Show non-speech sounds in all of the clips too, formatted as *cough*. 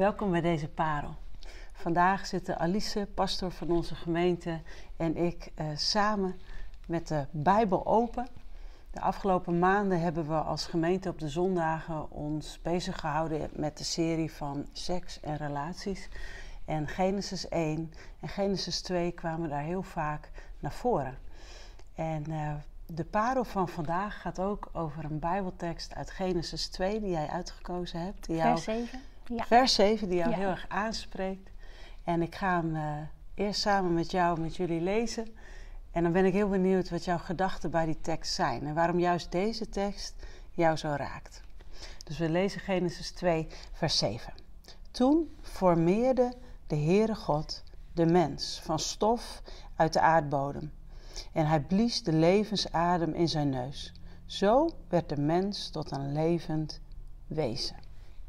Welkom bij deze parel. Vandaag zitten Alice, pastor van onze gemeente, en ik eh, samen met de Bijbel open. De afgelopen maanden hebben we als gemeente op de zondagen ons bezig gehouden met de serie van seks en relaties. En Genesis 1 en Genesis 2 kwamen daar heel vaak naar voren. En uh, de parel van vandaag gaat ook over een Bijbeltekst uit Genesis 2 die jij uitgekozen hebt. Vers 7. Ja. Vers 7, die jou heel erg aanspreekt. En ik ga hem uh, eerst samen met jou, met jullie lezen. En dan ben ik heel benieuwd wat jouw gedachten bij die tekst zijn. En waarom juist deze tekst jou zo raakt. Dus we lezen Genesis 2, vers 7. Toen formeerde de Heere God de mens van stof uit de aardbodem. En hij blies de levensadem in zijn neus. Zo werd de mens tot een levend wezen.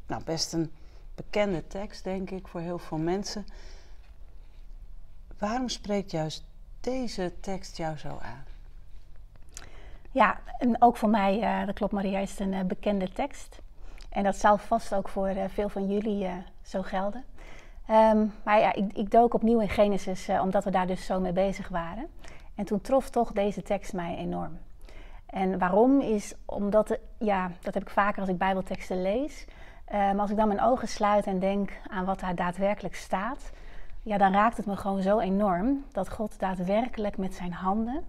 Nou, best een bekende tekst, denk ik, voor heel veel mensen. Waarom spreekt juist deze tekst jou zo aan? Ja, en ook voor mij, uh, dat klopt Maria, is het een uh, bekende tekst. En dat zal vast ook voor uh, veel van jullie zo gelden. Um, maar ja, ik, ik, dook opnieuw in Genesis, omdat we daar dus zo mee bezig waren. En toen trof toch deze tekst mij enorm. En waarom is omdat, de, ja, dat heb ik vaker als ik Bijbelteksten lees. Maar als ik dan mijn ogen sluit en denk aan wat daar daadwerkelijk staat, ja, dan raakt het me gewoon zo enorm dat God daadwerkelijk met zijn handen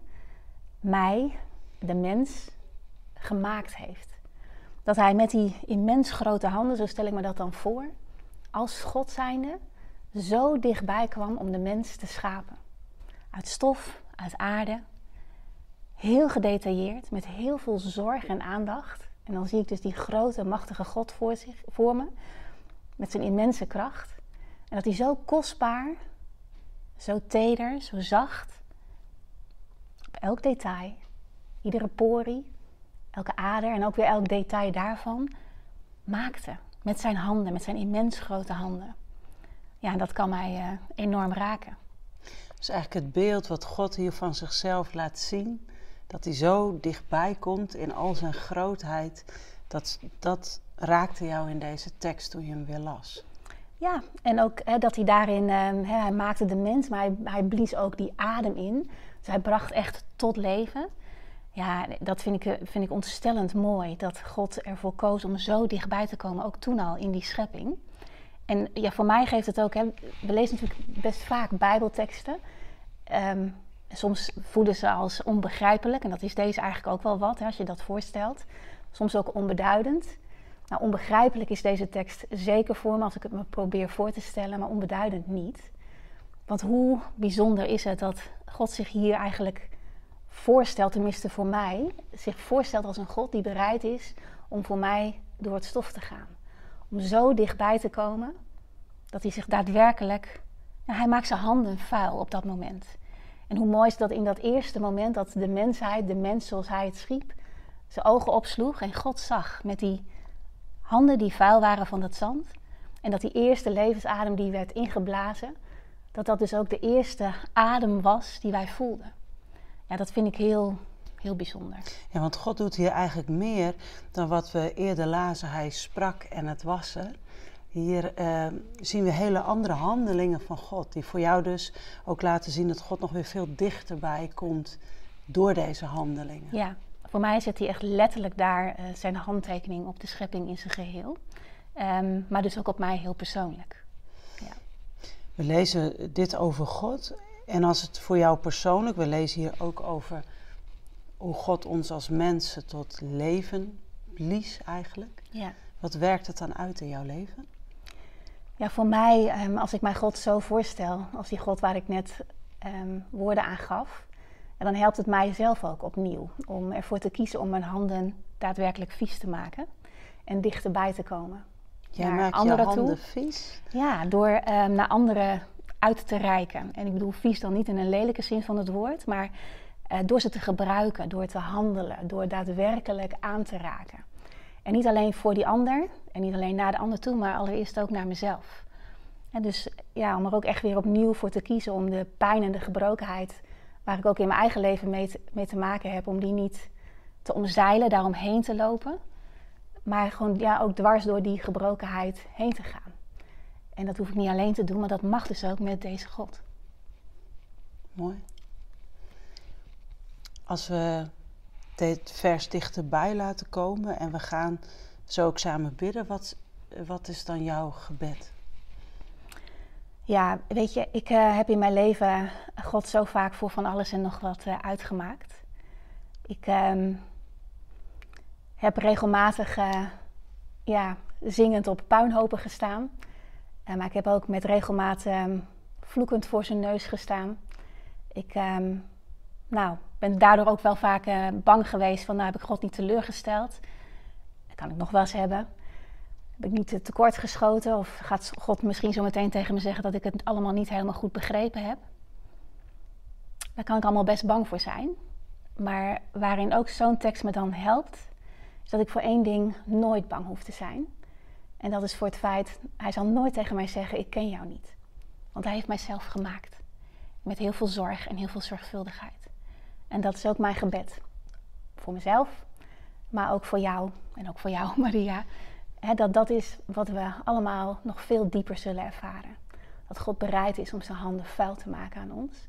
mij, de mens, gemaakt heeft. Dat hij met die immens grote handen, zo stel ik me dat dan voor, als God zijnde, zo dichtbij kwam om de mens te schapen. Uit stof, uit aarde, heel gedetailleerd, met heel veel zorg en aandacht. En dan zie ik dus die grote, machtige God voor, zich, voor me, met zijn immense kracht. En dat hij zo kostbaar, zo teder, zo zacht, op elk detail, iedere porie, elke ader en ook weer elk detail daarvan, maakte. Met zijn handen, met zijn immens grote handen. Ja, dat kan mij uh, enorm raken. Is eigenlijk het beeld wat God hier van zichzelf laat zien. Dat hij zo dichtbij komt in al zijn grootheid. Dat, dat raakte jou in deze tekst toen je hem weer las. Ja, en ook hè, dat hij daarin, uh, hè, hij maakte de mens, maar hij, hij, blies ook die adem in. Dus hij bracht echt tot leven. Ja, dat vind ik, vind ik ontstellend mooi, dat God ervoor koos om zo dichtbij te komen, ook toen al in die schepping. En ja, voor mij geeft het ook, hè, we lezen natuurlijk best vaak bijbelteksten. Um, soms voelen ze als onbegrijpelijk, en dat is deze eigenlijk ook wel wat, hè, als je dat voorstelt. Soms ook onbeduidend. Nou, onbegrijpelijk is deze tekst zeker voor me als ik het me probeer voor te stellen, maar onbeduidend niet. Want hoe bijzonder is het dat God zich hier eigenlijk voorstelt, tenminste voor mij, zich voorstelt als een God die bereid is om voor mij door het stof te gaan. Om zo dichtbij te komen dat hij zich daadwerkelijk, nou, hij maakt zijn handen vuil op dat moment. En hoe mooi is dat in dat eerste moment dat de mensheid, de mens zoals hij het schiep, zijn ogen opsloeg en God zag met die handen die vuil waren van dat zand. En dat die eerste levensadem die werd ingeblazen, dat dat dus ook de eerste adem was die wij voelden. Ja, dat vind ik heel, heel bijzonder. Ja, want God doet hier eigenlijk meer dan wat we eerder lazen. Hij sprak en het was. Hier uh, zien we hele andere handelingen van God, die voor jou dus ook laten zien dat God nog weer veel dichterbij komt door deze handelingen. Ja, voor mij zet hij echt letterlijk daar uh, zijn handtekening op de schepping in zijn geheel. Um, maar dus ook op mij heel persoonlijk. Ja. We lezen dit over God. En als het voor jou persoonlijk, we lezen hier ook over hoe God ons als mensen tot leven blies eigenlijk. Ja. Wat werkt het dan uit in jouw leven? Ja, voor mij, um, als ik mij God zo voorstel, als die God waar ik net um, woorden aan gaf, en dan helpt het mij zelf ook opnieuw om ervoor te kiezen om mijn handen daadwerkelijk vies te maken en dichterbij te komen. Jij naar maakt anderen je handen toe. vies? Ja, door um, naar anderen uit te reiken. En ik bedoel vies dan niet in een lelijke zin van het woord, maar uh, door ze te gebruiken, door te handelen, door daadwerkelijk aan te raken. En niet alleen voor die ander en niet alleen naar de ander toe, maar allereerst ook naar mezelf. En dus ja, om er ook echt weer opnieuw voor te kiezen om de pijn en de gebrokenheid waar ik ook in mijn eigen leven mee te, mee te maken heb, om die niet te omzeilen, daaromheen te lopen. Maar gewoon ja, ook dwars door die gebrokenheid heen te gaan. En dat hoef ik niet alleen te doen, maar dat mag dus ook met deze God. Mooi. Als we dit vers dichterbij laten komen en we gaan zo ook samen bidden, wat, wat is dan jouw gebed? Ja, weet je, ik uh, heb in mijn leven God zo vaak voor van alles en nog wat uh, uitgemaakt. Ik um, heb regelmatig uh, ja, zingend op puinhopen gestaan. maar ik heb ook met regelmaat um, vloekend voor zijn neus gestaan. Ik um, nou, ben daardoor ook wel vaak bang geweest van, nou heb ik God niet teleurgesteld. Dat kan ik nog wel eens hebben. Heb ik niet tekort geschoten of gaat God misschien zo meteen tegen me zeggen dat ik het allemaal niet helemaal goed begrepen heb? Daar kan ik allemaal best bang voor zijn. Maar waarin ook zo'n tekst me dan helpt, is dat ik voor één ding nooit bang hoef te zijn. En dat is voor het feit, hij zal nooit tegen mij zeggen, ik ken jou niet. Want hij heeft mijzelf gemaakt. Met heel veel zorg en heel veel zorgvuldigheid. En dat is ook mijn gebed. Voor mezelf, maar ook voor jou en ook voor jou, *laughs* Maria dat dat is wat we allemaal nog veel dieper zullen ervaren. Dat God bereid is om zijn handen vuil te maken aan ons.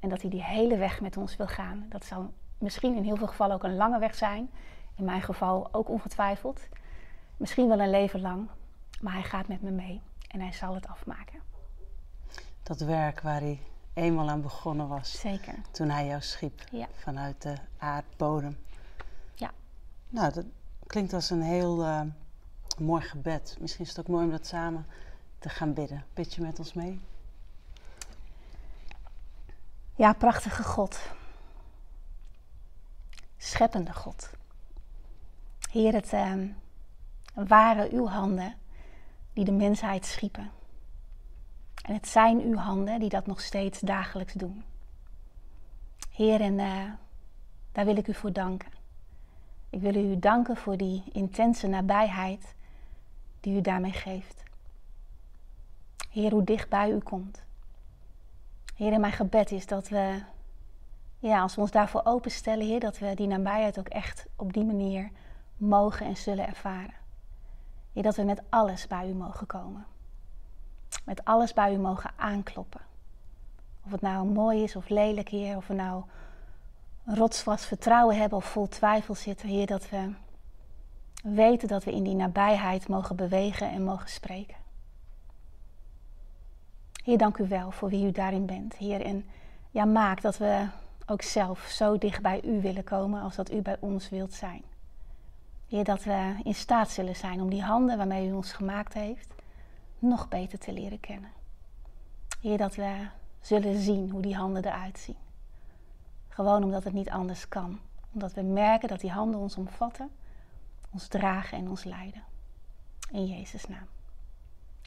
En dat hij die hele weg met ons wil gaan. Dat zal misschien in heel veel gevallen ook een lange weg zijn. In mijn geval ook ongetwijfeld. Misschien wel een leven lang. Maar hij gaat met me mee en hij zal het afmaken. Dat werk waar hij eenmaal aan begonnen was. Zeker. Toen hij jou schiep ja. vanuit de aardbodem. Ja. Nou, dat klinkt als een heel uh, mooi gebed. Misschien is het ook mooi om dat samen te gaan bidden. Bid je met ons mee? Ja, prachtige God. Scheppende God. Heer, het uh, waren uw handen die de mensheid schiepen. En het zijn uw handen die dat nog steeds dagelijks doen. Heer, en uh, daar wil ik u voor danken. Ik wil u danken voor die intense nabijheid die u daarmee geeft. Heer, hoe dicht bij u komt. Heer, en mijn gebed is dat we, ja, als we ons daarvoor openstellen, Heer, dat we die nabijheid ook echt op die manier mogen en zullen ervaren. Heer, dat we met alles bij u mogen komen. Met alles bij u mogen aankloppen. Of het nou mooi is of lelijk, Heer, of we nou rotsvast vertrouwen hebben of vol twijfel zitten, Heer, dat we weten dat we in die nabijheid mogen bewegen en mogen spreken. Heer, dank u wel voor wie u daarin bent, Heer. En ja, maak dat we ook zelf zo dicht bij u willen komen als dat u bij ons wilt zijn. Heer, dat we in staat zullen zijn om die handen waarmee u ons gemaakt heeft, nog beter te leren kennen. Heer, dat we zullen zien hoe die handen eruit zien. Gewoon omdat het niet anders kan. Omdat we merken dat die handen ons omvatten ons dragen en ons leiden. In Jezus' naam.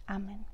Amen.